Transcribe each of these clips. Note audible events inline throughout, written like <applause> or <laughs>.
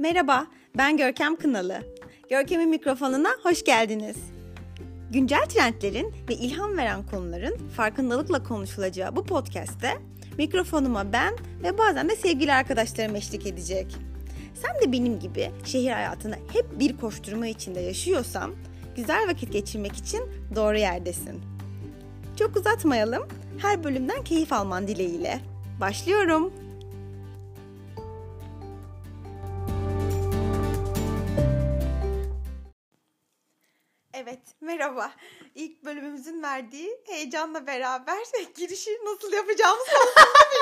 Merhaba, ben Görkem Kınalı. Görkem'in mikrofonuna hoş geldiniz. Güncel trendlerin ve ilham veren konuların farkındalıkla konuşulacağı bu podcast'te mikrofonuma ben ve bazen de sevgili arkadaşlarım eşlik edecek. Sen de benim gibi şehir hayatını hep bir koşturma içinde yaşıyorsan, güzel vakit geçirmek için doğru yerdesin. Çok uzatmayalım, her bölümden keyif alman dileğiyle. Başlıyorum. Merhaba. İlk bölümümüzün verdiği heyecanla beraber <laughs> girişi nasıl yapacağımız konusunda bile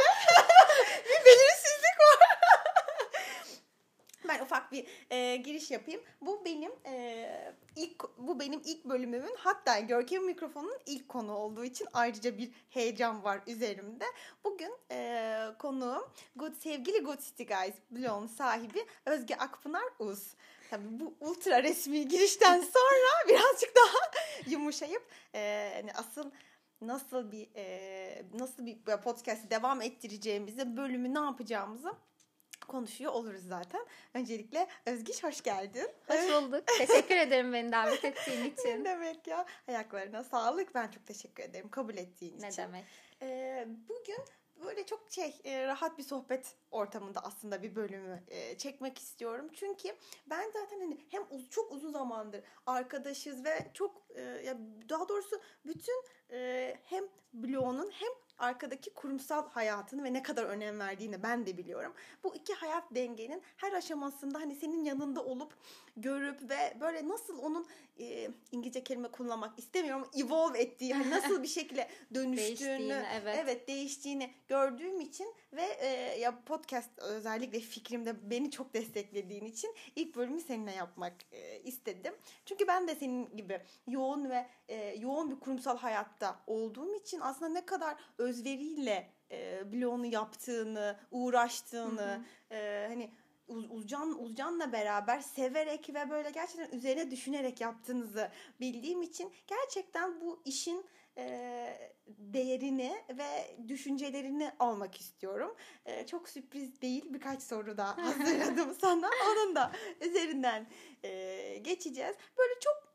<laughs> bir belirsizlik var. Ben ufak bir e, giriş yapayım. Bu benim e, ilk bu benim ilk bölümümün hatta Görkem mikrofonun ilk konu olduğu için ayrıca bir heyecan var üzerimde. Bugün e, konuğum Good sevgili Good City Guys blogun sahibi Özge Akpınar Uz. Tabii bu ultra resmi girişten <laughs> sonra birazcık daha yumuşayıp e, hani asıl nasıl bir e, nasıl bir podcast devam ettireceğimizi, bölümü ne yapacağımızı konuşuyor oluruz zaten. Öncelikle Özgiş hoş geldin. Hoş bulduk. teşekkür ederim beni davet ettiğin <laughs> için. ne demek ya? Ayaklarına sağlık. Ben çok teşekkür ederim kabul ettiğin ne için. Ne demek? Ee, bugün böyle çok şey e, rahat bir sohbet ortamında aslında bir bölümü e, çekmek istiyorum. Çünkü ben zaten hani hem uz- çok uzun zamandır arkadaşız ve çok e, ya daha doğrusu bütün hem bloğunun hem arkadaki kurumsal hayatını ve ne kadar önem verdiğini ben de biliyorum. Bu iki hayat dengenin her aşamasında hani senin yanında olup görüp ve böyle nasıl onun e, İngilizce kelime kullanmak istemiyorum evolve ettiği hani nasıl bir şekilde <laughs> dönüştüğünü evet. evet değiştiğini gördüğüm için ve e, ya podcast özellikle fikrimde beni çok desteklediğin için ilk bölümü seninle yapmak e, istedim. Çünkü ben de senin gibi yoğun ve e, yoğun bir kurumsal hayatta olduğum için aslında ne kadar özveriyle e, bloğunu yaptığını, uğraştığını, e, hani Uzcan Uzcan'la beraber severek ve böyle gerçekten üzerine düşünerek yaptığınızı bildiğim için gerçekten bu işin e, değerini ve düşüncelerini almak istiyorum. E, çok sürpriz değil birkaç soru da <laughs> hazırladım sana. Onun da üzerinden e, geçeceğiz. Böyle çok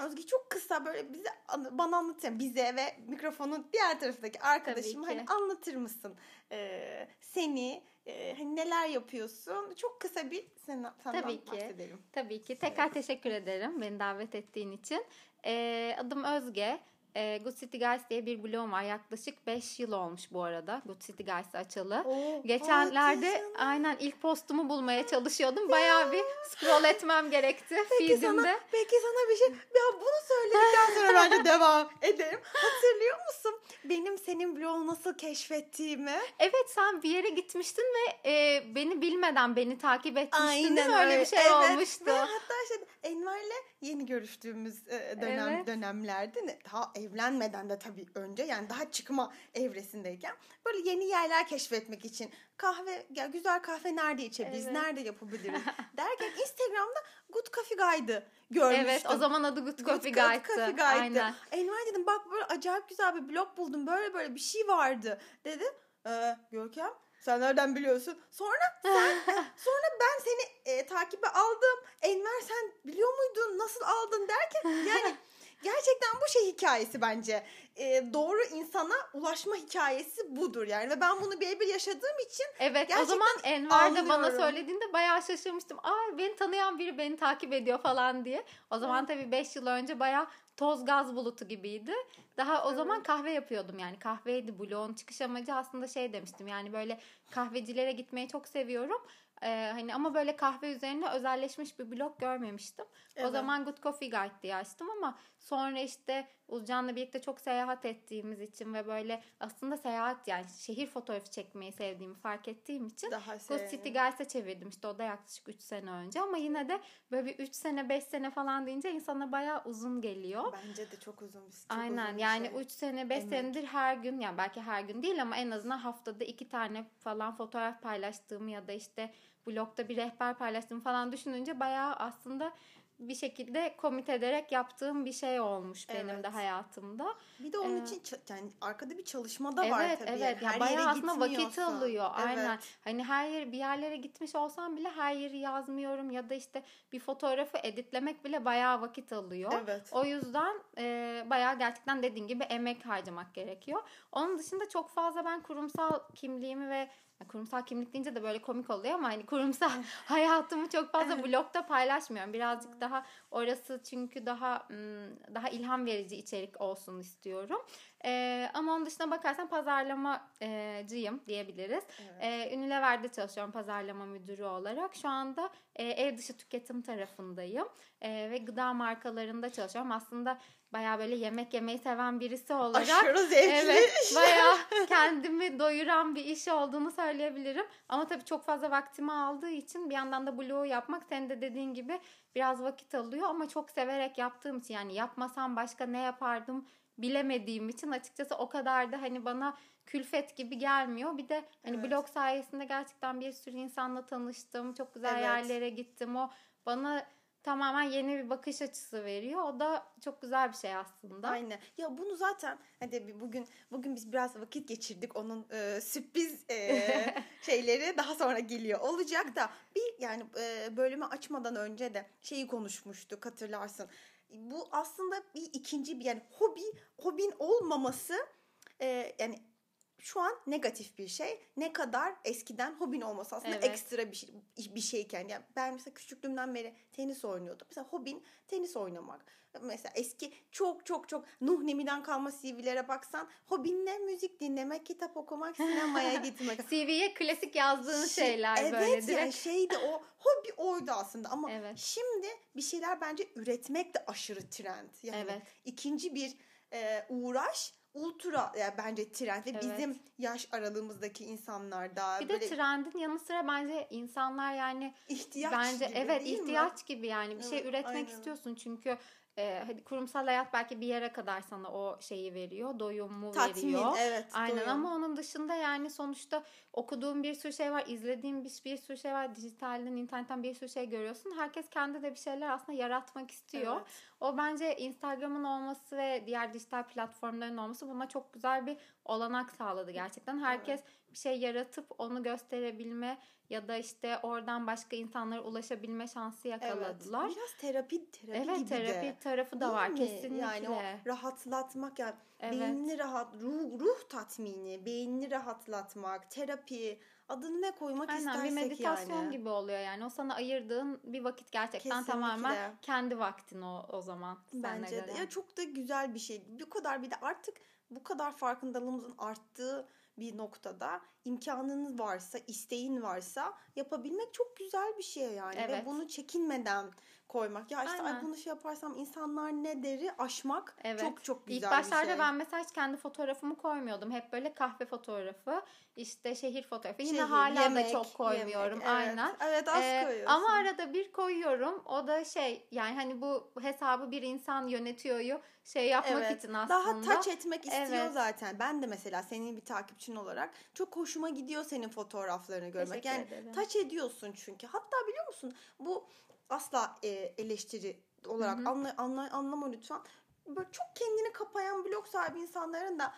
Özge çok kısa böyle bize bana anlatıyor bize ve mikrofonun diğer tarafındaki arkadaşım hani anlatır mısın ee, seni e, hani neler yapıyorsun çok kısa bir sen, senden Tabii ki. bahsedelim. Tabii ki tekrar evet. teşekkür ederim beni davet ettiğin için. Ee, adım Özge. E, Good City Guys diye bir blogum var. Yaklaşık 5 yıl olmuş bu arada. Good City Guys açalı. Oo, Geçenlerde aynen ilk postumu bulmaya çalışıyordum. Ya. Bayağı bir scroll etmem gerekti peki feedimde. Sana, peki sana bir şey. Ya bunu söyledikten <laughs> sonra bence devam edelim. Hatırlıyor musun benim senin blogu nasıl keşfettiğimi? Evet sen bir yere gitmiştin ve e, beni bilmeden beni takip etmiştin aynen değil mi? Öyle bir şey evet. olmuştu. Ve hatta işte Enver'le yeni görüştüğümüz dönem evet. dönemlerde daha evlenmeden de tabii önce yani daha çıkma evresindeyken böyle yeni yerler keşfetmek için kahve ya güzel kahve nerede içebiliriz, evet. nerede yapabiliriz <laughs> derken Instagram'da Good Coffee Guide'ı görmüştüm. Evet o zaman adı Good, Good Coffee Guide'dı. Good Coffee Guide'dı. Aynen. Enver dedim bak böyle acayip güzel bir blog buldum böyle böyle bir şey vardı dedim. Ee, Görkem sen nereden biliyorsun? Sonra sen <laughs> sonra ben seni e, takibe aldım. Enver sen biliyor muydun? Nasıl aldın derken yani <laughs> gerçekten bu şey hikayesi bence. E, doğru insana ulaşma hikayesi budur yani. Ve ben bunu birebir yaşadığım için Evet o zaman Enver de bana söylediğinde bayağı şaşırmıştım. Aa beni tanıyan biri beni takip ediyor falan diye. O zaman tabii 5 yıl önce bayağı toz gaz bulutu gibiydi. Daha o zaman kahve yapıyordum yani kahveydi bloğun çıkış amacı aslında şey demiştim yani böyle kahvecilere gitmeyi çok seviyorum. Ee, hani ama böyle kahve üzerine özelleşmiş bir blog görmemiştim. Evet. O zaman Good Coffee Guide diye açtım ama sonra işte Uzcan'la birlikte çok seyahat ettiğimiz için ve böyle aslında seyahat yani şehir fotoğrafı çekmeyi sevdiğimi fark ettiğim için Daha Good City Guides'e çevirdim işte o da yaklaşık 3 sene önce ama yine de böyle bir 3 sene 5 sene falan deyince insana bayağı uzun geliyor. Bence de çok uzun bir çok Aynen uzun yani şey. 3 sene 5 senedir her gün yani belki her gün değil ama en azından haftada 2 tane falan fotoğraf paylaştığımı ya da işte blogda bir rehber paylaştım falan düşününce bayağı aslında bir şekilde komit ederek yaptığım bir şey olmuş benim Evet. de hayatımda. Bir de onun Ee, için yani arkada bir çalışma da var Evet tabii. evet Her ya bayağı aslında vakit alıyor aynen. Evet. Hani her yer bir yerlere gitmiş olsam bile her yeri yazmıyorum ya da işte bir fotoğrafı editlemek bile bayağı vakit alıyor. Evet. O yüzden e, bayağı gerçekten dediğin gibi emek harcamak gerekiyor. Onun dışında çok fazla ben kurumsal kimliğimi ve kurumsal kimlik deyince de böyle komik oluyor ama hani kurumsal <laughs> hayatımı çok fazla blogda paylaşmıyorum. Birazcık daha orası çünkü daha daha ilham verici içerik olsun istiyorum. E, ama onun dışına bakarsan pazarlamacıyım diyebiliriz. Evet. E, Unilever'de çalışıyorum pazarlama müdürü olarak. Şu anda e, ev dışı tüketim tarafındayım. E, ve gıda markalarında çalışıyorum. Aslında bayağı böyle yemek yemeyi seven birisi olarak Aşırı zevkli. Evet bayağı kendimi doyuran bir iş olduğunu söyleyebilirim. Ama tabii çok fazla vaktimi aldığı için bir yandan da blogu yapmak senin de dediğin gibi biraz vakit alıyor. Ama çok severek yaptığım için yani yapmasam başka ne yapardım bilemediğim için açıkçası o kadar da hani bana külfet gibi gelmiyor. Bir de hani Evet. blog sayesinde gerçekten bir sürü insanla tanıştım. Çok güzel Evet. yerlere gittim. O bana tamamen yeni bir bakış açısı veriyor. O da çok güzel bir şey aslında. Aynen. Ya bunu zaten hadi bugün bugün biz biraz vakit geçirdik. Onun e, sürpriz e, <laughs> şeyleri daha sonra geliyor. Olacak da bir yani e, bölümü açmadan önce de şeyi konuşmuştuk hatırlarsın. Bu aslında bir ikinci bir yani hobi hobin olmaması e, yani şu an negatif bir şey. Ne kadar eskiden hobin olması aslında Evet. ekstra bir şey, bir şeyken. Yani ben mesela küçüklüğümden beri tenis oynuyordum. Mesela hobin tenis oynamak. Mesela eski çok çok çok Nuh Nemi'den kalma CV'lere baksan hobin ne? Müzik dinlemek, kitap okumak, sinemaya <laughs> gitmek. CV'ye klasik yazdığın Şey- şeyler evet, böyle direkt. yani şeydi o hobi oydu aslında ama Evet. şimdi bir şeyler bence üretmek de aşırı trend. Yani Evet. ikinci bir e, uğraş ultra yani bence trend ve Evet. bizim yaş aralığımızdaki insanlarda Bir de böyle trendin yanı sıra bence insanlar yani ihtiyaç bence gibi evet değil mi? ihtiyaç gibi yani bir şey Evet, üretmek aynen. istiyorsun çünkü e, hadi kurumsal hayat belki bir yere kadar sana o şeyi veriyor, doyumu tatmin veriyor. evet Aynen doyum. ama onun dışında yani sonuçta okuduğum bir sürü şey var, izlediğim bir, bir sürü şey var, dijitalden, internetten bir sürü şey görüyorsun. Herkes kendi de bir şeyler aslında yaratmak istiyor. Evet. O bence Instagram'ın olması ve diğer dijital platformların olması buna çok güzel bir olanak sağladı gerçekten. Herkes bir şey yaratıp onu gösterebilme ya da işte oradan başka insanlara ulaşabilme şansı yakaladılar. Evet. Biraz terapi terapi Evet, gibi terapi de. tarafı da Değil var mi? kesinlikle. Yani o rahatlatmak yani Evet. beynini rahat ruh ruh tatmini, beynini rahatlatmak, terapi adını ne koymak Aynen istersek bir meditasyon yani. gibi oluyor yani. O sana ayırdığın bir vakit gerçekten Kesinlikle. tamamen kendi vaktin o, o zaman. Bence de. göre. Ya çok da güzel bir şey. Bu kadar bir de artık bu kadar farkındalığımızın arttığı bir noktada imkanınız varsa, isteğin varsa yapabilmek çok güzel bir şey yani. Ve Evet. bunu çekinmeden koymak. Ya işte ay Aynen. bunu şey yaparsam insanlar ne deri aşmak Evet. çok çok güzel İlk başlarda bir şey. ben mesela hiç kendi fotoğrafımı koymuyordum. Hep böyle kahve fotoğrafı, işte şehir fotoğrafı. Yine Şehir, hala yemek, da çok koymuyorum. yemek, Aynen. Evet, evet az Ee, koyuyorsun. ama arada bir koyuyorum. O da şey yani hani bu hesabı bir insan yönetiyor şey yapmak Evet, için aslında. Daha taç etmek istiyor Evet. zaten. Ben de mesela senin bir takipçin olarak çok hoşuma gidiyor senin fotoğraflarını görmek. Teşekkür Yani ederim. taç ediyorsun çünkü. Hatta biliyor musun bu asla e, eleştiri olarak Hı hı. anla, anla, anlama lütfen. Böyle çok kendini kapayan blog sahibi insanların da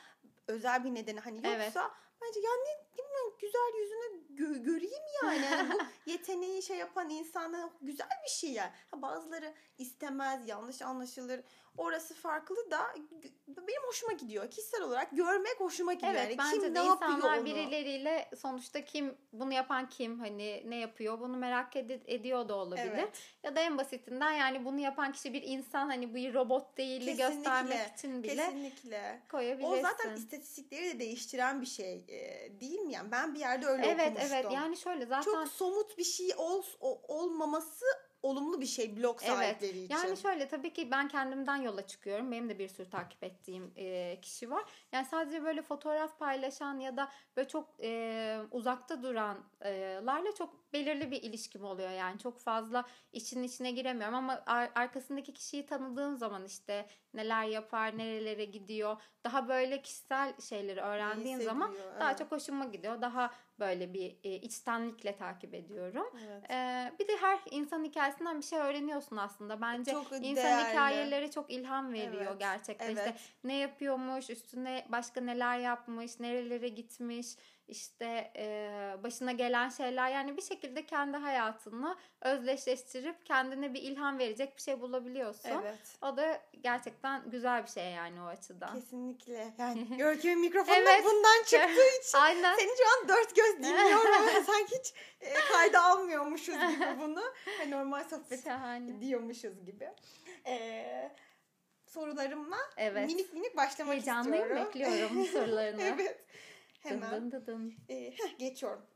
özel bir nedeni hani yoksa Evet. bence ya mi güzel yüzünü gö- göreyim yani. yani bu <laughs> yeteneği şey yapan insanlar güzel bir şey yani. Ha, bazıları istemez, yanlış anlaşılır. Orası farklı da benim hoşuma gidiyor. Kişisel olarak görmek hoşuma gidiyor. Evet yani bence kim de ne yapıyor insanlar onu? birileriyle sonuçta kim bunu yapan kim hani ne yapıyor bunu merak ed- ediyor da olabilir. Evet. Ya da en basitinden yani bunu yapan kişi bir insan hani bir robot değil Kesinlikle, göstermek için bile Kesinlikle. koyabilirsin. O zaten istatistikleri de değiştiren bir şey değil Yani ben bir yerde öyle Evet okumuştum. evet yani şöyle zaten Çok somut bir şey ol, olmaması olumlu bir şey blog Evet. sahipleri için. Yani şöyle tabii ki ben kendimden yola çıkıyorum. Benim de bir sürü takip ettiğim e, kişi var. Yani sadece böyle fotoğraf paylaşan ya da böyle çok e, uzakta duranlarla çok belirli bir ilişkim oluyor. Yani çok fazla işin içine giremiyorum ama ar- arkasındaki kişiyi tanıdığım zaman işte neler yapar, nerelere gidiyor. Daha böyle kişisel şeyleri öğrendiğim zaman hissediyor, daha evet. çok hoşuma gidiyor. Daha böyle bir e, içtenlikle takip ediyorum. Evet. Ee, bir de her insan hikayesinden bir şey öğreniyorsun aslında. Bence Çok insan değerli. hikayeleri çok ilham veriyor Evet, gerçekten. evet. İşte ne yapıyormuş, üstüne başka neler yapmış, nerelere gitmiş, işte e, başına gelen şeyler. Yani bir şekilde kendi hayatını özdeşleştirip kendine bir ilham verecek bir şey bulabiliyorsun. Evet. O da gerçekten güzel bir şey yani o açıdan. Kesinlikle. Yani <laughs> Görkem'in mikrofonu Evet. da bundan çıktığı <laughs> için Aynen. seni şu an dört göz dinliyorum ama <laughs> sanki hiç e, kayda almıyormuşuz gibi bunu. Hani normal sohbet Şahane. diyormuşuz gibi. Ee, sorularımla Evet. minik minik başlamak Heyecanlıyım istiyorum. bekliyorum sorularını. evet. Hemen dın dın dın. e, heh, geçiyorum.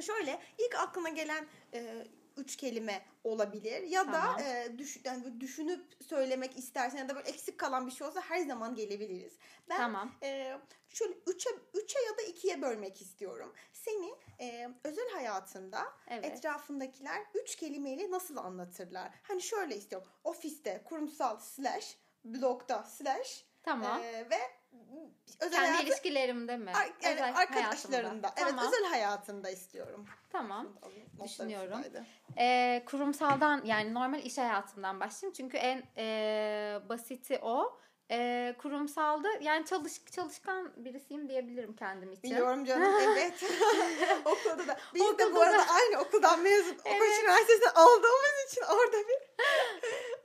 Şöyle ilk aklına gelen e, üç kelime olabilir ya Tamam. da e, düş, yani düşünüp söylemek istersen ya da böyle eksik kalan bir şey olsa her zaman gelebiliriz. Ben Tamam. e, şöyle üçe, üçe ya da ikiye bölmek istiyorum. Seni e, özel hayatında Evet. etrafındakiler üç kelimeyle nasıl anlatırlar? Hani şöyle istiyorum. Ofiste, kurumsal slash, blogda slash Tamam. e, ve özel Kendi hayatı, ilişkilerimde mi? yani Özel arkadaşlarında. hayatımda. Evet Tamam. özel hayatında istiyorum. Tamam. Düşünüyorum. Ee, kurumsaldan yani normal iş hayatından başlayayım. Çünkü en e, basiti o. E, kurumsalda yani çalış, çalışkan birisiyim diyebilirim kendim için. Biliyorum canım <laughs> evet. <laughs> Okulda da. Biz de Okulda bu arada da. aynı okuldan mezun. <laughs> Evet. Okoç Üniversitesi'nden aldığımız için orada bir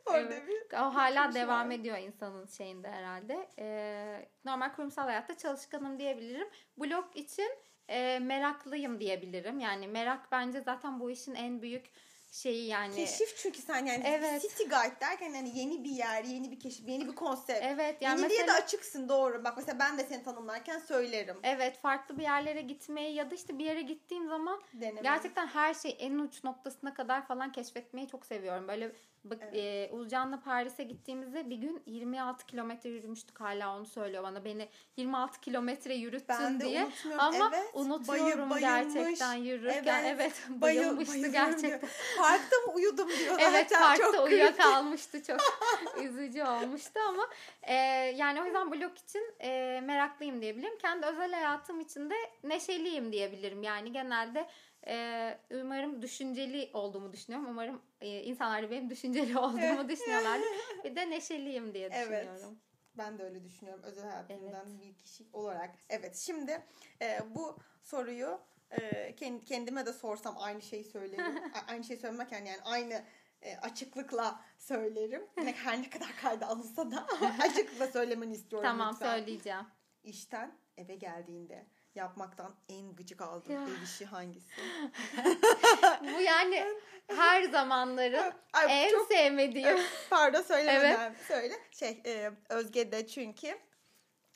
orada Evet. bir O hala devam var. ediyor insanın şeyinde herhalde. Ee, normal kurumsal hayatta çalışkanım diyebilirim. Blog için e, meraklıyım diyebilirim. Yani merak bence zaten bu işin en büyük şeyi yani. keşif çünkü sen yani Evet. city guide derken hani yeni bir yer, yeni bir keşif, yeni bir konsept. Evet yani Yeniliğe mesela de açıksın doğru. Bak mesela ben de seni tanımlarken söylerim. evet farklı bir yerlere gitmeyi ya da işte bir yere gittiğim zaman Deneme. gerçekten her şey en uç noktasına kadar falan keşfetmeyi çok seviyorum. Böyle bak, Evet. e, Uzcan'la Paris'e gittiğimizde bir gün 26 kilometre yürümüştük hala onu söylüyor bana. Beni 26 kilometre yürüttün ben de diye. Ama evet. unutuyorum Bayı- gerçekten yürürken. Evet. Evet, Bayıl- <laughs> bayılmıştı gerçekten. diyor. Parkta mı uyudum diyor. <laughs> Evet parkta Çok uyuyakalmıştı çok <laughs> üzücü olmuştu ama e, yani o yüzden blog için e, meraklıyım diyebilirim. Kendi özel hayatım için de neşeliyim diyebilirim. Yani genelde e, umarım düşünceli olduğumu düşünüyorum. Umarım e, insanlar da benim düşünceli olduğumu düşünüyorlardı. <laughs> Bir de neşeliyim diye Evet. düşünüyorum. Ben de öyle düşünüyorum özel hayatımdan bir kişi olarak. Evet şimdi e, bu soruyu e, kend- kendime de sorsam aynı şeyi söylerim. <laughs> Aynı şeyi söylemekten yani aynı e, açıklıkla söylerim. <laughs> Ne, her ne kadar kayda alınsa da açıklıkla söylemeni istiyorum Tamam lütfen. söyleyeceğim. İşten eve geldiğinde yapmaktan en gıcık aldığın Ya. ev işi hangisi? <laughs> Bu yani her zamanların Ay, en çok sevmediğim. Pardon söylemeden söyle. Şey e, Özge de çünkü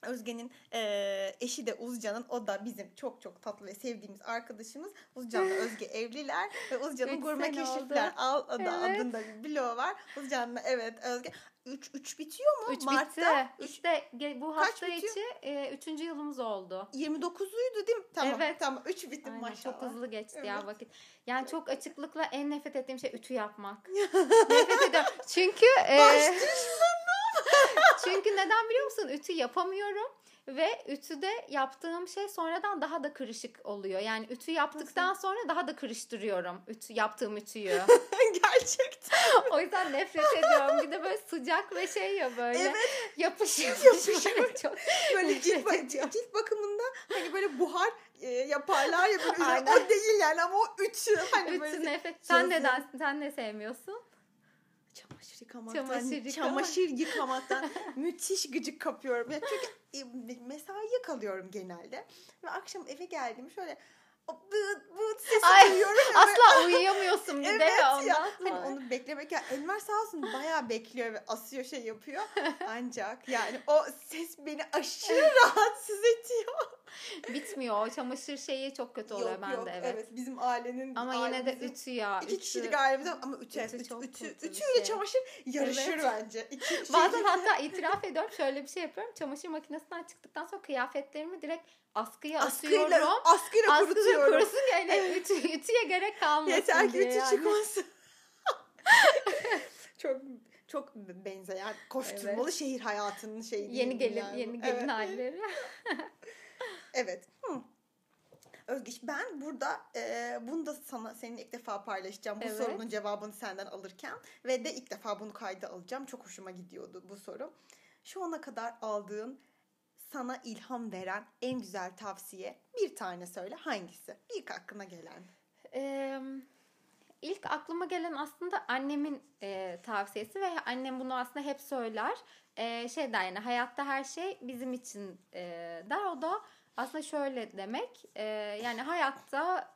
Özge'nin e, eşi de Uzcan'ın o da bizim çok çok tatlı ve sevdiğimiz arkadaşımız. Uzcan'la Özge <laughs> evliler ve Uzcan'ın Gurme Keşifler al, Evet. adında bir bloğu var. Uzcan'la evet Özge 3 3 bitiyor mu? 3 Mart'ta bitti. İşte ge- bu Kaç hafta bitiyor? içi 3. yılımız oldu. 29'uydu değil mi? Tamam. Evet. Tamam 3 bitti Aynen, maşallah. çok hızlı geçti ya Evet. vakit. Yani çok açıklıkla en nefret ettiğim şey ütü yapmak. <laughs> nefret ediyorum. Çünkü e, <laughs> çünkü neden biliyor musun? Ütü yapamıyorum. Ve ütüde yaptığım şey sonradan daha da kırışık oluyor. Yani ütü yaptıktan sonra daha da kırıştırıyorum ütü, yaptığım ütüyü. <laughs> Gerçekten. o yüzden nefret ediyorum. Bir de böyle sıcak ve şey ya böyle Evet. yapışıyor. <laughs> Yapışıyor. <laughs> Çok Böyle cilt, nefret ba- ediyorum. cilt bakımında hani böyle buhar e, yaparlar ya böyle. Aynen. o değil yani ama o ütü hani Ütü böyle nefret. Sen neden sen ne sevmiyorsun? Çamaşır yıkamaktan Çamaşır yıkama. çamaşır yıkamaktan müthiş gıcık kapıyorum. Ya çünkü e, mesaiye kalıyorum genelde ve akşam eve geldiğim şöyle bıt bıt sesi Ay, duyuyorum ya Asla uyuyamıyorsun bir de Evet ya. ondan Hani onu beklemek ya Enver sağ olsun bayağı bekliyor ve asıyor şey yapıyor. <laughs> Ancak yani o ses beni aşırı <laughs> rahatsız ediyor. <laughs> Bitmiyor. O çamaşır şeyi çok kötü oluyor yok bende yok evet. bizim ailenin Ama yine de ütü ya. iki ütü. kişilik ailemizde ama ütü, ütü ütü, çok ütü, bir ütüyle şey. çamaşır yarışır Evet. bence. İki <laughs> şey- Bazen <laughs> hatta itiraf ediyorum şöyle bir şey yapıyorum. Çamaşır makinesinden çıktıktan sonra kıyafetlerimi direkt askıya askıyla, asıyorum. askıyla Askıda kurutuyorum. kurusun yani ütü, ütüye gerek kalmasın Yeter ki ütü yani. çıkmasın. çok çok benzeyen koşturmalı evet. şehir hayatının şeyi. Yeni gelin yani. yeni gelin evet. halleri. Evet. Hı. Özgeç ben burada e, bunu da sana seninle ilk defa paylaşacağım. Bu evet. sorunun cevabını senden alırken ve de ilk defa bunu kayda alacağım. Çok hoşuma gidiyordu bu soru. Şu ana kadar aldığın sana ilham veren en güzel tavsiye bir tane söyle hangisi? İlk aklına gelen. Eee ilk aklıma gelen aslında annemin e, tavsiyesi ve annem bunu aslında hep söyler. E, şey der yani hayatta her şey bizim için e, der. O da aslında şöyle demek. E, yani hayatta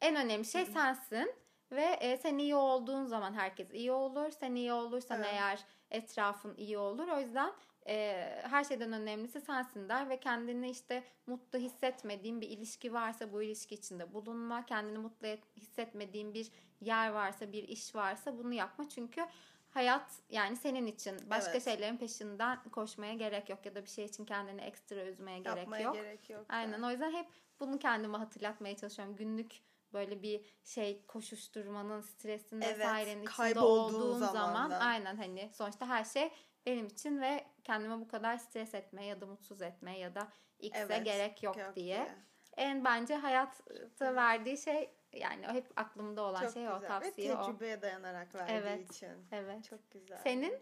en önemli şey sensin. Ve e, sen iyi olduğun zaman herkes iyi olur. Sen iyi olursan evet. eğer etrafın iyi olur. O yüzden e, her şeyden önemlisi sensin der ve kendini işte mutlu hissetmediğin bir ilişki varsa bu ilişki içinde bulunma. Kendini mutlu hissetmediğin bir yer varsa, bir iş varsa bunu yapma. Çünkü hayat yani senin için başka evet. şeylerin peşinden koşmaya gerek yok ya da bir şey için kendini ekstra üzmeye gerek Yapmaya yok. gerek yok. Aynen o yüzden hep bunu kendime hatırlatmaya çalışıyorum. Günlük böyle bir şey koşuşturmanın stresinde evet, vesairenin içinde olduğun zaman aynen hani sonuçta her şey benim için ve kendime bu kadar stres etme ya da mutsuz etme ya da x'e evet, gerek yok, yok diye. diye. En bence hayatta verdiği şey yani hep aklımda olan Çok şey güzel. o tavsiye Ve tecrübeye o. dayanarak verdiği evet. için. Evet. Çok güzel. Senin?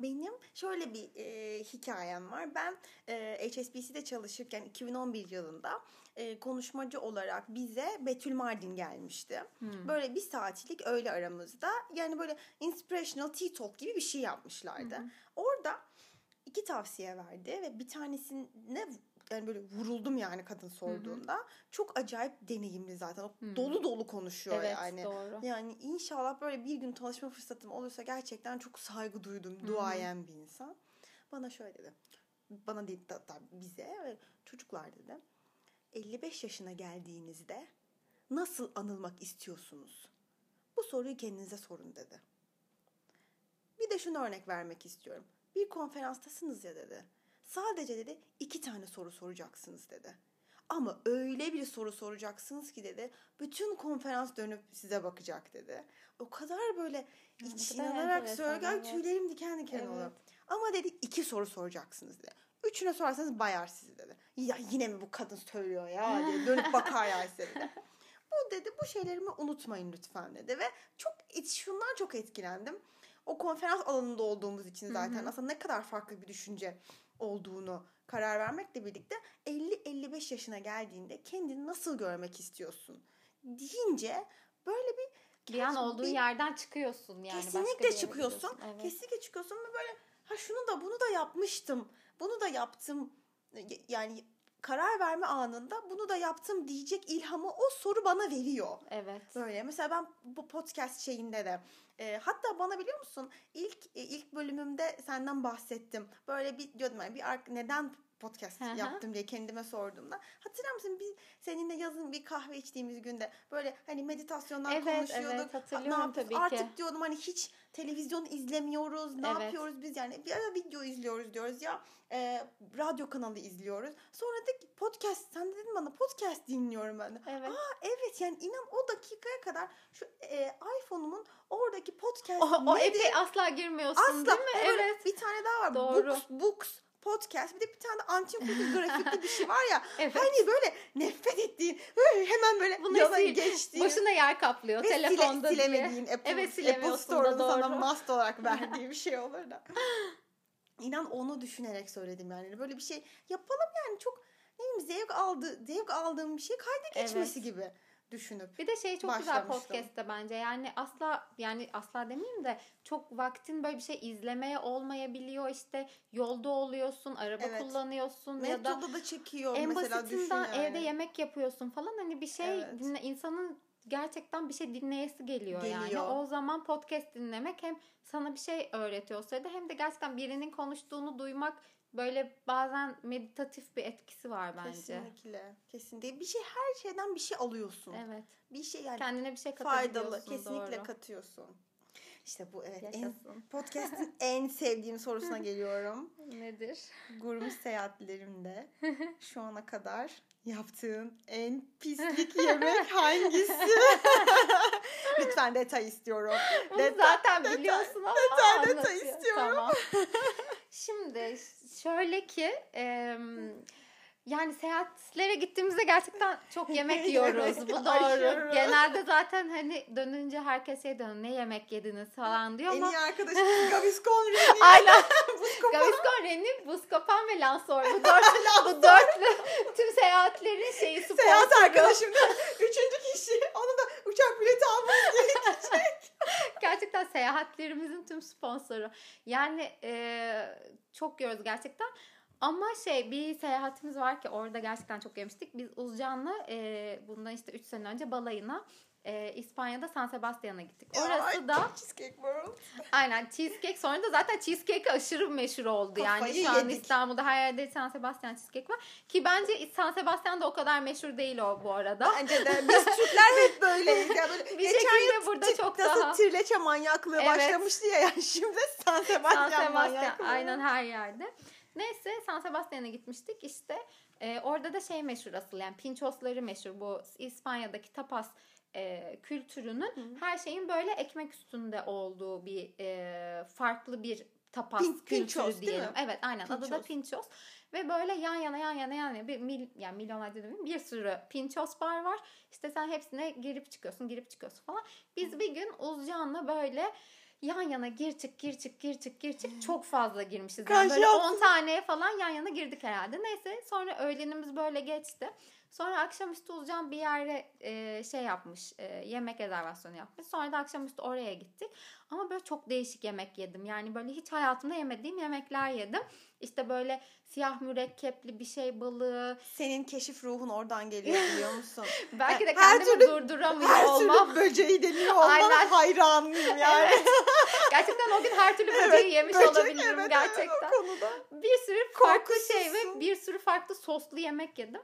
Benim şöyle bir e, hikayem var. Ben e, HSBC'de çalışırken 2011 yılında e, konuşmacı olarak bize Betül Mardin gelmişti. Hmm. Böyle bir saatlik öğle aramızda yani böyle inspirational tea talk gibi bir şey yapmışlardı. Hmm. Orada iki tavsiye verdi ve bir tanesine yani böyle vuruldum yani kadın sorduğunda. Hı hı. Çok acayip deneyimli zaten. O hı. Dolu dolu konuşuyor evet, yani. Doğru. Yani inşallah böyle bir gün tanışma fırsatım olursa gerçekten çok saygı duydum. Hı. Duayen bir insan. Bana şöyle dedi. Bana değil hatta bize çocuklar dedi. 55 yaşına geldiğinizde nasıl anılmak istiyorsunuz? Bu soruyu kendinize sorun dedi. Bir de şunu örnek vermek istiyorum. Bir konferanstasınız ya dedi Sadece dedi iki tane soru soracaksınız dedi. Ama öyle bir soru soracaksınız ki dedi. Bütün konferans dönüp size bakacak dedi. O kadar böyle iç inanarak söylüyor. Evet. Tüylerim diken diken evet. oluyor. Ama dedi iki soru soracaksınız dedi. Üçüne sorarsanız bayar sizi dedi. Ya yine mi bu kadın söylüyor ya diye <laughs> dönüp bakar ya size dedi. Bu dedi bu şeylerimi unutmayın lütfen dedi. Ve çok şundan çok etkilendim. O konferans alanında olduğumuz için zaten hı hı. aslında ne kadar farklı bir düşünce olduğunu karar vermekle birlikte 50-55 yaşına geldiğinde kendini nasıl görmek istiyorsun deyince böyle bir bir an olduğu bir, yerden çıkıyorsun yani. Kesinlikle çıkıyorsun. Evet. Kesinlikle çıkıyorsun ve böyle ha şunu da bunu da yapmıştım. Bunu da yaptım. Yani karar verme anında bunu da yaptım diyecek ilhamı o soru bana veriyor. Evet. Böyle mesela ben bu podcast şeyinde de e, hatta bana biliyor musun ilk e, ilk bölümümde senden bahsettim. Böyle bir diyordum yani bir neden podcast Hı-hı. yaptım diye kendime sorduğumda. Hatırlar mısın bir seninle yazın bir kahve içtiğimiz günde böyle hani meditasyondan evet, konuşuyorduk. Evet hatırlıyorum tabii ki. Artık diyordum hani hiç televizyon izlemiyoruz. Ne evet. yapıyoruz biz yani? Bir ara video izliyoruz diyoruz ya. E, radyo kanalı izliyoruz. Sonra da podcast sen dedin bana podcast dinliyorum ben de. Evet. Aa evet yani inan o dakikaya kadar şu e, iPhone'umun oradaki podcast o, o epey asla girmiyorsun asla. değil mi? Evet. Bir tane daha var. Doğru. Books, books podcast bir de bir tane antin grafikli bir şey var ya. <laughs> evet. Hani böyle nefret ettiğin böyle hemen böyle Bunu yana sil, geçtiğin. Başına yer kaplıyor ve telefonda sile, silemediğin Apple, evet, Apple Store'da sana must olarak <laughs> verdiği bir şey olur da. İnan onu düşünerek söyledim yani. Böyle bir şey yapalım yani çok ne bileyim zevk aldı, zevk aldığım bir şey kayda geçmesi evet. gibi düşünüp Bir de şey çok güzel podcast'te bence. Yani asla yani asla demeyeyim de çok vaktin böyle bir şey izlemeye olmayabiliyor. İşte yolda oluyorsun, araba evet. kullanıyorsun ya da da çekiyor en mesela basitinden yani. evde yemek yapıyorsun falan hani bir şey evet. dinle, insanın gerçekten bir şey dinleyesi geliyor, geliyor yani. O zaman podcast dinlemek hem sana bir şey öğretiyor sırada hem de gerçekten birinin konuştuğunu duymak böyle bazen meditatif bir etkisi var bence. Kesinlikle. Kesinlikle. Bir şey her şeyden bir şey alıyorsun. Evet. Bir şey yani kendine bir şey katıyorsun. Faydalı. Kesinlikle doğru. katıyorsun. İşte bu evet en, <laughs> podcast'in en sevdiğim sorusuna geliyorum. <laughs> Nedir? Gurme <laughs> seyahatlerimde şu ana kadar yaptığın en pislik yemek hangisi? Lütfen detay istiyorum. Bunu Detay- zaten detay- biliyorsun ama detay- detay anlatıyor. istiyorum. Tamam. Şimdi şöyle ki em, yani seyahatlere gittiğimizde gerçekten çok yemek <laughs> yiyoruz. Bu doğru. Genelde zaten hani dönünce herkes şey diyor ne yemek yediniz falan diyor En ama iyi arkadaşım <laughs> Gaviscon Reni. <laughs> Aynen. Gaviscon, Reni, Buscopan ve Lansor. Bu dörtlü, bu dörtlü tüm seyahatlerin şeyi sponsoru. Seyahat arkadaşım da üçüncü kişi. Onun da uçak bileti almamız gerekecek. Gerçekten seyahatlerimizin tüm sponsoru. Yani e, çok yiyoruz gerçekten. Ama şey bir seyahatimiz var ki orada gerçekten çok yemiştik. Biz Uzcan'la e, bundan işte 3 sene önce balayına e, İspanya'da San Sebastian'a gittik. Orası Ay, da Cheesecake World. <laughs> aynen cheesecake sonra da zaten cheesecake aşırı meşhur oldu. yani Kafayı şu an yedik. İstanbul'da her yerde San Sebastian cheesecake var. Ki bence San Sebastian da o kadar meşhur değil o bu arada. Bence de biz Türkler hep <laughs> böyleyiz. Ya böyle Bir geçen yıl burada çok nasıl daha- Tirleçe manyaklığı Evet. başlamıştı ya. <laughs> Yani şimdi San Sebastian, San Sebastian manyaklığı. aynen her yerde. Neyse San Sebastian'a gitmiştik işte e, orada da şey meşhur asıl yani pinchosları meşhur bu İspanya'daki tapas e, kültürünün her şeyin böyle ekmek üstünde olduğu bir e, farklı bir tapas Pin- kültürü pinchos, değil diyelim. mi? Evet aynen adı da Pinchos. pinchos ve böyle yan yana yan yana yan yana bir mil, yani milyonlarca demeyeyim bir sürü pinchos bar var. İşte sen hepsine girip çıkıyorsun girip çıkıyorsun falan. Biz bir gün Uzcan'la böyle yan yana gir çık gir çık gir çık gir çık çok fazla girmişiz. Yani böyle yaptın? 10 taneye falan yan yana girdik herhalde. Neyse sonra öğlenimiz böyle geçti. Sonra akşamüstü Uzcan bir yere e, şey yapmış, e, yemek rezervasyonu yapmış. Sonra da akşamüstü oraya gittik. Ama böyle çok değişik yemek yedim. Yani böyle hiç hayatımda yemediğim yemekler yedim. İşte böyle siyah mürekkepli bir şey balığı. Senin keşif ruhun oradan geliyor biliyor musun? <laughs> Belki de Her kendimi türlü- durduramıyor Her olmam. türlü böceği deniyor olmam Aynen. hayranıyım yani. Evet. <laughs> Gerçekten o gün her türlü böceği Evet, yemiş böcek, olabilirim evet, gerçekten. Evet, bir sürü farklı şey ve bir sürü farklı soslu yemek yedim.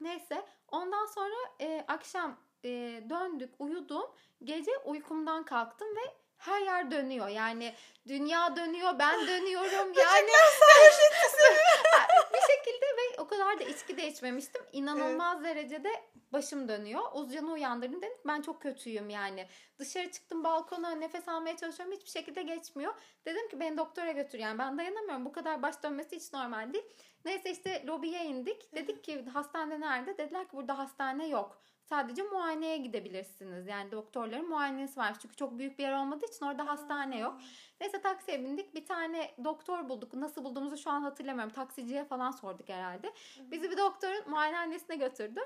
Neyse ondan sonra e, akşam e, döndük uyudum. Gece uykumdan kalktım ve her yer dönüyor. Yani dünya dönüyor, ben dönüyorum. <laughs> yani <laughs> bir şekilde ve o kadar da içki de içmemiştim. İnanılmaz derecede başım dönüyor. Uzcan'ı uyandırdım dedim. Ben çok kötüyüm yani. Dışarı çıktım balkona nefes almaya çalışıyorum. Hiçbir şekilde geçmiyor. Dedim ki beni doktora götür yani. Ben dayanamıyorum. Bu kadar baş dönmesi hiç normal değil. Neyse işte lobiye indik. Dedik ki hastane nerede? Dediler ki burada hastane yok. Sadece muayeneye gidebilirsiniz. Yani doktorların muayenesi var. Çünkü çok büyük bir yer olmadığı için orada hastane yok. Neyse taksiye bindik. Bir tane doktor bulduk. Nasıl bulduğumuzu şu an hatırlamıyorum. Taksiciye falan sorduk herhalde. Bizi bir doktorun muayenehanesine götürdü.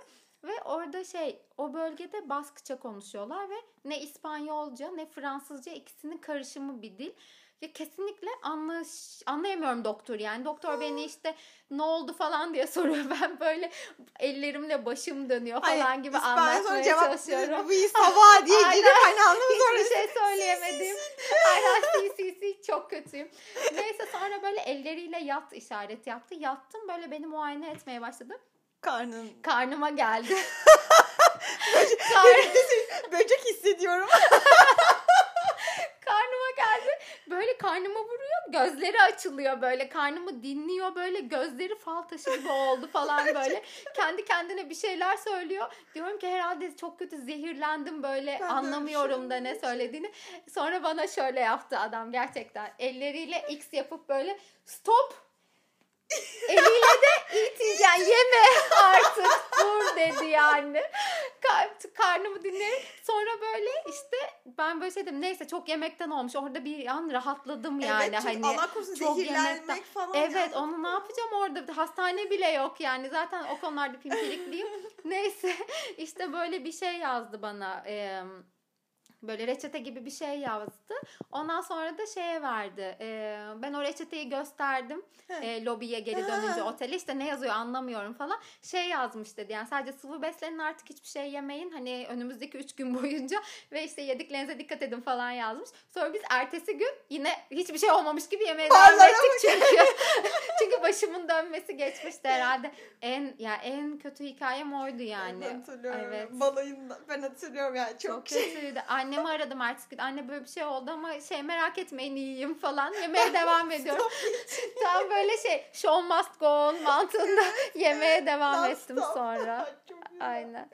Ve orada şey o bölgede Baskça konuşuyorlar ve ne İspanyolca ne Fransızca ikisinin karışımı bir dil. Ya kesinlikle anlaş, anlayamıyorum doktor yani. Doktor beni işte ne oldu falan diye <laughs> soruyor. Ben böyle ellerimle başım dönüyor falan Hayır, gibi anlatmaya cevap çalışıyorum. <laughs> Bir sabah <laughs> diye girip hani anlamı sonra. Hiçbir şey söyleyemedim. Aynen si çok kötüyüm. Neyse sonra böyle elleriyle yat işaret yaptı. Yattım böyle beni muayene etmeye başladı. Karnın. Karnıma geldi. <laughs> <laughs> Böcek hissediyorum. <laughs> karnıma geldi. Böyle karnıma vuruyor. Gözleri açılıyor böyle. Karnımı dinliyor böyle. Gözleri fal taşı gibi oldu falan böyle. Kendi kendine bir şeyler söylüyor. Diyorum ki herhalde çok kötü zehirlendim böyle. Ben de Anlamıyorum da ne söylediğini. Sonra bana şöyle yaptı adam gerçekten. Elleriyle X yapıp böyle stop Eliyle de it yani yeme artık dur dedi yani. Kar- karnımı dinleyip sonra böyle işte ben böyle şey dedim neyse çok yemekten olmuş. Orada bir an rahatladım yani evet, çünkü hani. Allah korusun çok zehirlenmek yemekten- falan. Evet ya. onu ne yapacağım orada hastane bile yok yani zaten o konularda pimpirikliyim. <laughs> Neyse işte böyle bir şey yazdı bana. Ee, böyle reçete gibi bir şey yazdı. Ondan sonra da şeye verdi. Ee, ben o reçeteyi gösterdim. E, lobiye geri dönünce otele işte ne yazıyor anlamıyorum falan. Şey yazmış dedi yani sadece sıvı beslenin artık hiçbir şey yemeyin. Hani önümüzdeki 3 gün <laughs> boyunca ve işte yediklerinize dikkat edin falan yazmış. Sonra biz ertesi gün yine hiçbir şey olmamış gibi yemeğe devam ettik çünkü. <laughs> <laughs> çünkü başımın dönmesi geçmişti herhalde. En ya en kötü hikayem oydu yani. Ben hatırlıyorum. Evet. Balayında ben hatırlıyorum yani çok, Çok kötüydü. Annem annemi aradım gün. Anne böyle bir şey oldu ama şey merak etmeyin iyiyim falan. Yemeğe devam ediyorum. <laughs> <laughs> Tam böyle şey show must go on mantığında <laughs> yemeğe devam ettim sonra. Çok güzel. Aynen.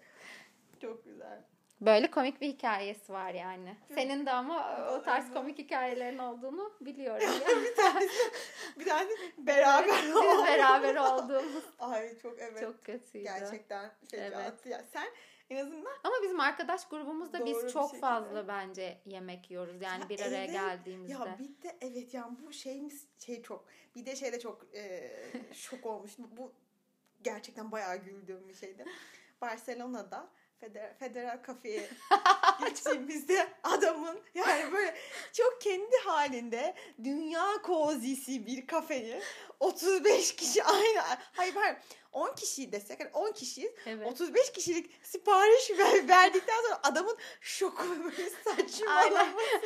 Çok güzel. Böyle komik bir hikayesi var yani. Senin de ama o Evet. tarz komik hikayelerin olduğunu biliyorum. bir tane bir tane beraber Biz beraber olduğumuz Ay çok evet. çok kötüydü. Gerçekten fecaat. Evet. Ya sen en azından Ama bizim arkadaş grubumuzda biz çok fazla bence yemek yiyoruz. Yani Ya bir araya evet. geldiğimizde. ya bir de evet yani bu şeyimiz şey çok bir de şeyde çok e, <laughs> şok olmuştum. Bu gerçekten bayağı güldüğüm bir şeydi. Barcelona'da Federal, Federal Cafe'ye <laughs> gittiğimizde adamın yani böyle çok kendi halinde dünya kozisi bir kafeyi 35 kişi aynı hayır hayır 10 kişiyi desek hani 10 kişiyiz Evet. 35 kişilik sipariş ver, verdikten sonra adamın şoku böyle saçmalaması.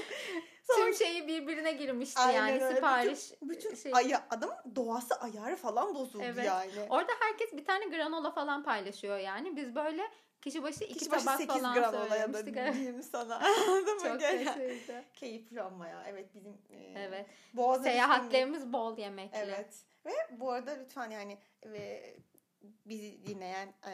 Tüm şeyi birbirine girmişti Aynen yani öyle. sipariş. bütün şey. aya, adamın doğası ayarı falan bozuldu Evet. yani. Orada herkes bir tane granola falan paylaşıyor yani. Biz böyle kişi başı iki Kişi başı tabak 8 falan gram söylemiştik. Diyeyim sana. <laughs> Anladın mı? <laughs> Çok Gene- kötüydü. Keyifli ama ya. Evet bizim e, Evet. Seyahatlerimiz bol yemekli. Evet. Ve bu arada lütfen yani ve bizi dinleyen e,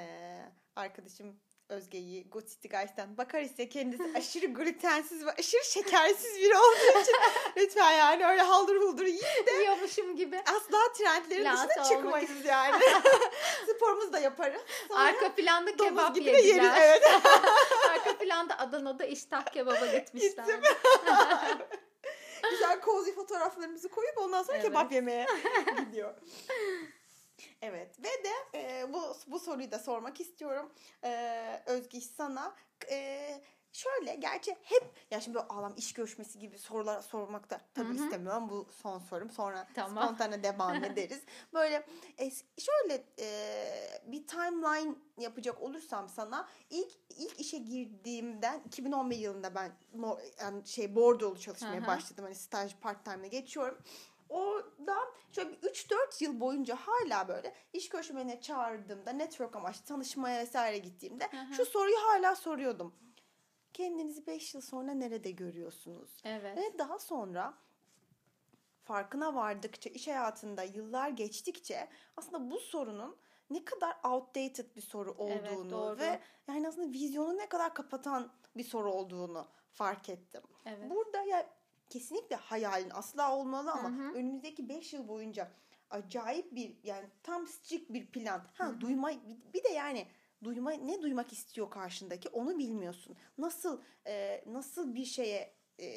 arkadaşım Özge'yi Good City Guys'tan bakar ise kendisi aşırı glutensiz ve aşırı şekersiz biri olduğu için <laughs> lütfen yani öyle haldır huldur yiyin Yiyormuşum gibi. asla trendlerin Lanse dışına olmak çıkmayız yani. <laughs> Sporumuzu da yaparız. Sonra Arka planda kebap gibi de yeriz. yediler. Evet. <laughs> Arka planda Adana'da iştah kebaba gitmişler. Gittim. Güzel cozy fotoğraflarımızı koyup ondan sonra Evet. kebap yemeye gidiyor. Evet ve de e, bu bu soruyu da sormak istiyorum e, Özge sana. E, şöyle gerçi hep ya şimdi böyle ağlam iş görüşmesi gibi sorular sormak da tabii Hı hı. istemiyorum. Bu son sorum sonra Tamam. spontane devam <laughs> ederiz. Böyle e, şöyle e, bir timeline yapacak olursam sana ilk ilk işe girdiğimden 2011 yılında ben yani şey bordrolu çalışmaya Hı hı. başladım. Hani staj part time'la geçiyorum. Bir 3-4 yıl boyunca hala böyle iş görüşmelerine çağırdığımda network amaçlı tanışmaya vesaire gittiğimde hı. şu soruyu hala soruyordum. Kendinizi 5 yıl sonra nerede görüyorsunuz? Evet. Ve daha sonra farkına vardıkça iş hayatında yıllar geçtikçe aslında bu sorunun ne kadar outdated bir soru Evet, olduğunu doğru. ve yani aslında vizyonu ne kadar kapatan bir soru olduğunu fark ettim. Evet. Burada ya kesinlikle hayalin asla olmalı ama Hı hı. önümüzdeki 5 yıl boyunca acayip bir yani tam strict bir plan. Ha Hı hı. duyma bir- de yani duyma ne duymak istiyor karşındaki onu bilmiyorsun. Nasıl e, nasıl bir şeye e,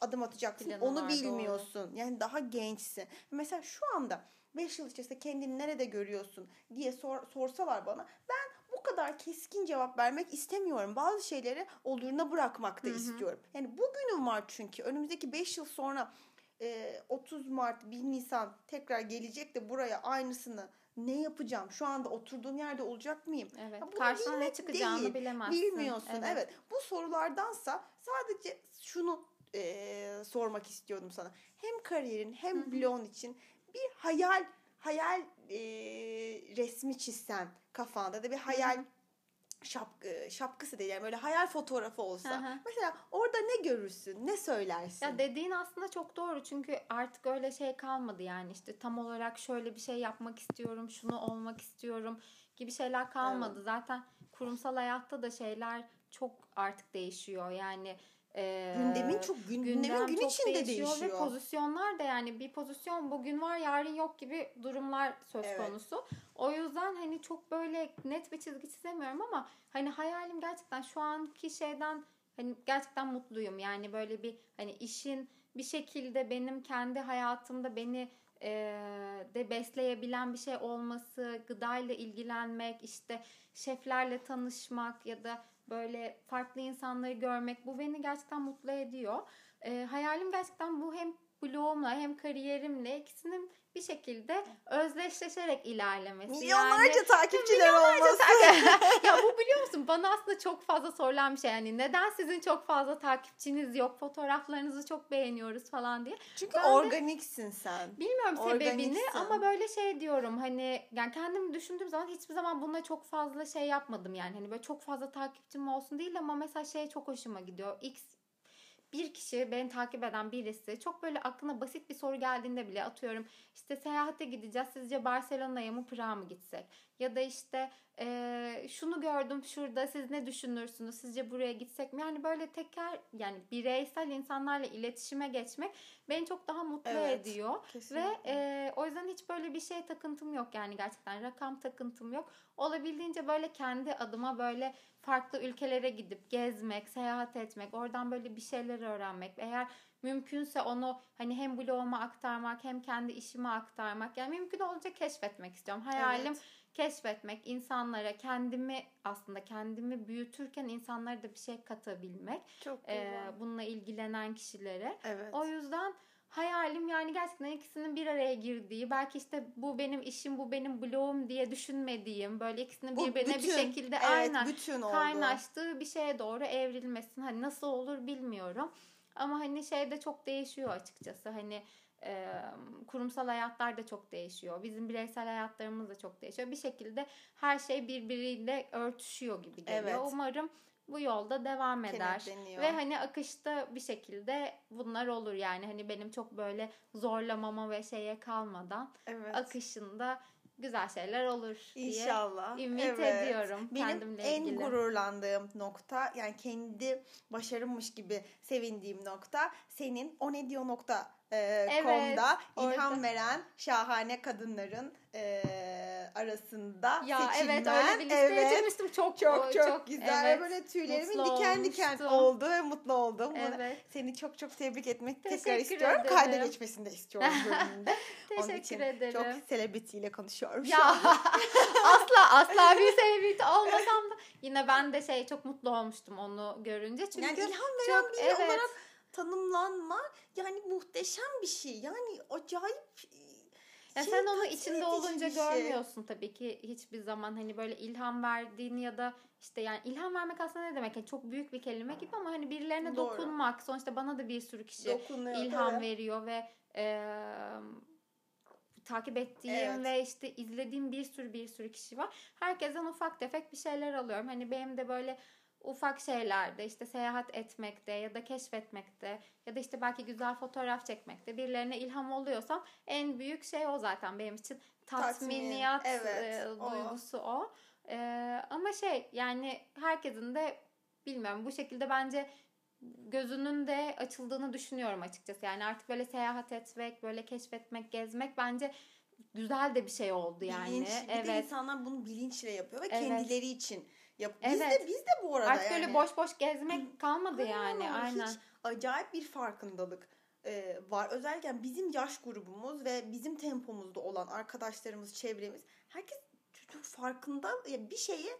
adım atacaksın Planı onu bilmiyorsun. Yani daha gençsin. Mesela şu anda 5 yıl içerisinde kendini nerede görüyorsun diye sor, sorsalar bana ben bu kadar keskin cevap vermek istemiyorum. Bazı şeyleri oluruna bırakmak da Hı hı. istiyorum. Yani bugünüm var çünkü önümüzdeki 5 yıl sonra e, 30 Mart 1 Nisan tekrar gelecek de buraya aynısını ne yapacağım? Şu anda oturduğum yerde olacak mıyım? Evet. Karşına ne çıkacağını değil, bilemezsin. Bilmiyorsun. Evet. Bu sorulardansa sadece şunu e, sormak istiyordum sana. Hem kariyerin hem Hı hı. bloğun için bir hayal hayal e, resmi çizsen kafanda da bir hayal şap, e, şapkası değil yani böyle hayal fotoğrafı olsa. Hı hı. Mesela orada ne görürsün? Ne söylersin? Ya dediğin aslında çok doğru çünkü artık öyle şey kalmadı yani işte tam olarak şöyle bir şey yapmak istiyorum, şunu olmak istiyorum gibi şeyler kalmadı. Zaten kurumsal hayatta da şeyler çok artık değişiyor yani. E, Gündemin çok gün, gündemin gündem gün çok içinde değişiyor, değişiyor. ve pozisyonlar da yani bir pozisyon bugün var yarın yok gibi durumlar söz Evet. konusu. O yüzden hani çok böyle net bir çizgi çizemiyorum ama hani hayalim gerçekten şu anki şeyden hani gerçekten mutluyum. Yani böyle bir hani işin bir şekilde benim kendi hayatımda beni e, de besleyebilen bir şey olması, gıdayla ilgilenmek, işte şeflerle tanışmak ya da böyle farklı insanları görmek bu beni gerçekten mutlu ediyor. E, hayalim gerçekten bu hem blogumla hem kariyerimle ikisinin bir şekilde özdeşleşerek ilerlemesi. Milyonlarca Yani- takipçiler olması. <laughs> ya bu biliyor musun bana aslında çok fazla sorulan bir şey. Yani neden sizin çok fazla takipçiniz yok? Fotoğraflarınızı çok beğeniyoruz falan diye. Çünkü Ben de- organiksin sen. Bilmiyorum sebebini Organiksin. ama böyle şey diyorum hani yani kendimi düşündüğüm zaman hiçbir zaman bununla çok fazla şey yapmadım yani hani böyle çok fazla takipçim olsun değil ama mesela şey çok hoşuma gidiyor. X bir kişi beni takip eden birisi çok böyle aklına basit bir soru geldiğinde bile atıyorum işte seyahate gideceğiz sizce Barcelona'ya mı Prag'a mı gitsek ya da işte eee, şunu gördüm şurada siz ne düşünürsünüz sizce buraya gitsek mi yani böyle teker yani bireysel insanlarla iletişime geçmek beni çok daha mutlu Evet, ediyor Kesinlikle. ve e, o yüzden hiç böyle bir şey takıntım yok yani gerçekten rakam takıntım yok. Olabildiğince böyle kendi adıma böyle farklı ülkelere gidip gezmek, seyahat etmek, oradan böyle bir şeyler öğrenmek. Eğer mümkünse onu hani hem bloguma aktarmak hem kendi işime aktarmak. Yani mümkün olunca keşfetmek istiyorum. Hayalim Evet. keşfetmek, insanlara kendimi aslında kendimi büyütürken insanlara da bir şey katabilmek. Çok güzel. bununla ilgilenen kişilere. evet. O yüzden hayalim yani gerçekten ikisinin bir araya girdiği belki işte bu benim işim bu benim blogum diye düşünmediğim böyle ikisinin Bu birbirine bir şekilde evet, aynen bütün oldu. kaynaştığı bir şeye doğru evrilmesin. Hani nasıl olur bilmiyorum. Ama hani şey de çok değişiyor açıkçası. Hani e, kurumsal hayatlar da çok değişiyor. Bizim bireysel hayatlarımız da çok değişiyor. Bir şekilde her şey birbiriyle örtüşüyor gibi geliyor. Evet. Umarım bu yolda devam eder. Ve hani akışta bir şekilde bunlar olur yani hani benim çok böyle zorlamama ve şeye kalmadan evet. akışında güzel şeyler olur diye İnşallah. ümit Evet. ediyorum Benim kendimle en ilgili. gururlandığım nokta yani kendi başarımmış gibi sevindiğim nokta senin o ne diyor nokta e, Evet, com'da ilham orada. veren şahane kadınların e, arasında ya seçilmen. evet öyle bir listeye Evet. girmiştim çok Çok çok, çok güzel evet, ve böyle tüylerimin diken diken oldu ve mutlu oldum. Evet. Seni çok çok tebrik etmek Teşekkür tekrar istiyorum. ederim. Kayda geçmesini de istiyorum <laughs> bölümünde. Onun Teşekkür için ederim. Çok selebritiyle konuşuyorum şu Ya an. <laughs> asla asla bir <laughs> selebriti olmasam da yine ben de şey çok mutlu olmuştum onu görünce çünkü yani ilham veren çok biri evet olarak tanımlanma yani muhteşem bir şey. Yani acayip Ya şey, sen onu içinde olunca şey. görmüyorsun tabii ki hiçbir zaman hani böyle ilham verdiğini ya da işte yani ilham vermek aslında ne demek? Yani çok büyük bir kelime gibi ama hani birilerine Doğru. dokunmak. Sonuçta bana da bir sürü kişi Dokunuyor, ilham evet. veriyor ve e, takip ettiğim Evet. ve işte izlediğim bir sürü bir sürü kişi var. Herkesten ufak tefek bir şeyler alıyorum. Hani benim de böyle ufak şeylerde işte seyahat etmekte ya da keşfetmekte ya da işte belki güzel fotoğraf çekmekte birilerine ilham oluyorsam en büyük şey o zaten benim için tatminiyat Tatmin, evet, e, o. duygusu o. E, ama şey yani herkesin de bilmiyorum bu şekilde bence gözünün de açıldığını düşünüyorum açıkçası. Yani artık böyle seyahat etmek, böyle keşfetmek, gezmek bence güzel de bir şey oldu yani. Bilinç, bir de evet. insanlar bunu bilinçle yapıyor ve Evet. kendileri için yapıyor. Biz Evet. de biz de bu arada Artık yani. böyle boş boş gezmek kalmadı Aynen yani. Aynen. Hiç acayip bir farkındalık e, var. Özellikle bizim yaş grubumuz ve bizim tempomuzda olan arkadaşlarımız, çevremiz herkes çok farkında ya bir şeyi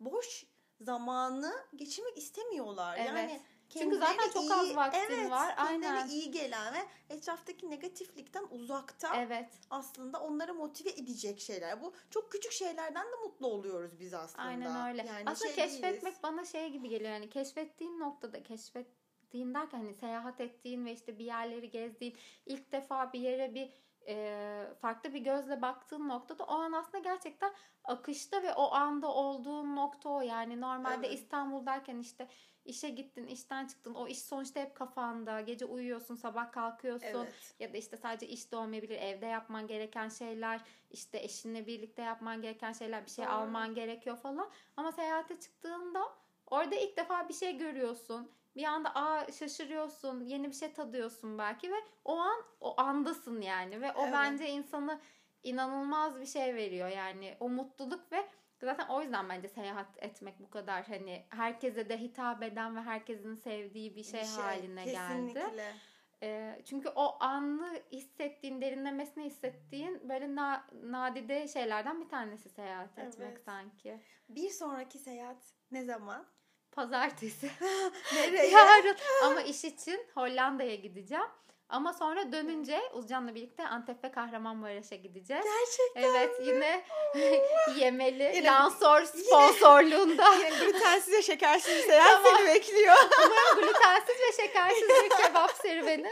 boş zamanı geçirmek istemiyorlar. Evet. Yani Çünkü zaten çok iyi- az vaktin evet, var. Aynen. iyi gelen ve etraftaki negatiflikten uzakta Evet. aslında onları motive edecek şeyler. Bu çok küçük şeylerden de mutlu oluyoruz biz aslında. Aynen öyle. Yani Aslında şey keşfetmek değiliz. bana şey gibi geliyor. Yani keşfettiğin noktada keşfettiğin derken hani seyahat ettiğin ve işte bir yerleri gezdiğin ilk defa bir yere bir e, farklı bir gözle baktığın noktada o an aslında gerçekten akışta ve o anda olduğun nokta o. Yani normalde Evet. İstanbul'dayken işte işe gittin, işten çıktın. O iş sonuçta hep kafanda. Gece uyuyorsun, sabah kalkıyorsun. Evet. Ya da işte sadece iş de olmayabilir. Evde yapman gereken şeyler, işte eşinle birlikte yapman gereken şeyler, bir şey Doğru. alman gerekiyor falan. Ama seyahate çıktığında orada ilk defa bir şey görüyorsun. Bir anda aa şaşırıyorsun, yeni bir şey tadıyorsun belki ve o an o andasın yani ve o Evet. bence insanı inanılmaz bir şey veriyor yani o mutluluk ve zaten o yüzden bence seyahat etmek bu kadar hani herkese de hitap eden ve herkesin sevdiği bir şey, Bir haline geldi. Kesinlikle. Ee, çünkü o anı hissettiğin, derinlemesine hissettiğin böyle na- nadide şeylerden bir tanesi seyahat etmek Evet. sanki. Bir sonraki seyahat ne zaman? Pazartesi. <laughs> Nereye? <laughs> Yarın ama iş için Hollanda'ya gideceğim. Ama sonra dönünce Uzcan'la birlikte Antep ve Kahramanmaraş'a gideceğiz. Gerçekten Evet mi? yine <laughs> yemeli Yine- Lansor sponsorluğunda. <laughs> Yine glutensiz ve şekersiz bir seyahat seni bekliyor. <laughs> Umarım glutensiz ve şekersiz bir kebap serüveni.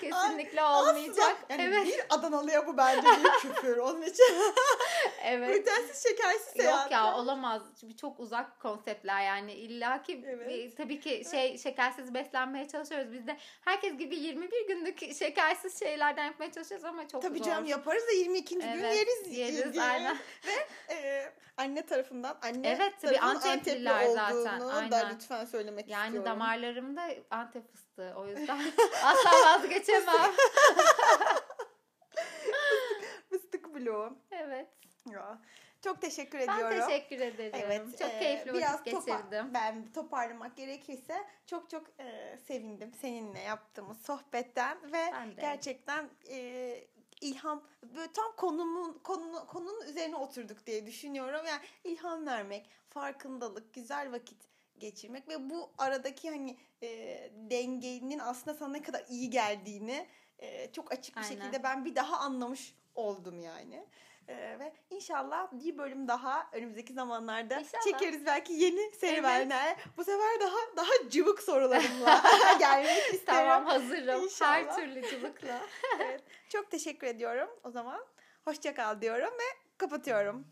Kesinlikle olmayacak. Aslında yani evet. bir Adanalı'ya bu bence bir küfür. Onun için Evet. glutensiz şekersiz Yok seyahat. ya olamaz. Çünkü çok uzak konseptler yani illa ki Evet. tabii ki şey şekersiz beslenmeye çalışıyoruz. Biz de herkes gibi 21 günlük şekersiz şeylerden yapmaya çalışıyoruz ama çok Tabii zor. canım yaparız da 22. gün Evet, yeriz. yeriz, diye. aynen. <laughs> Ve e, anne tarafından anne Evet, tabii tarafının Antepliler zaten, olduğunu da aynen. lütfen söylemek Yani istiyorum. damarlarımda antep fıstığı o yüzden <laughs> asla vazgeçemem. <laughs> Fıstık bloğu. evet. Ya. Çok teşekkür Ben ediyorum. teşekkür ederim. Evet, çok e, keyifli biraz vakit topa- geçirdim. ben toparlamak gerekirse çok çok e, sevindim seninle yaptığımız sohbetten ve Ben gerçekten e, ilham böyle tam konumun konu, konunun üzerine oturduk diye düşünüyorum. Yani ilham vermek, farkındalık, güzel vakit geçirmek ve bu aradaki hani e, dengenin aslında sana ne kadar iyi geldiğini e, çok açık bir Aynen. şekilde ben bir daha anlamış oldum yani. E, ve inşallah bir bölüm daha önümüzdeki zamanlarda İnşallah. çekeriz belki yeni serüvenler. Bu sefer daha daha cıvık sorularımla <laughs> gelmek <laughs> isterim. Tamam hazırım. İnşallah. Her türlü cıvıkla. Evet. Çok teşekkür ediyorum o zaman. Hoşça kal diyorum ve kapatıyorum.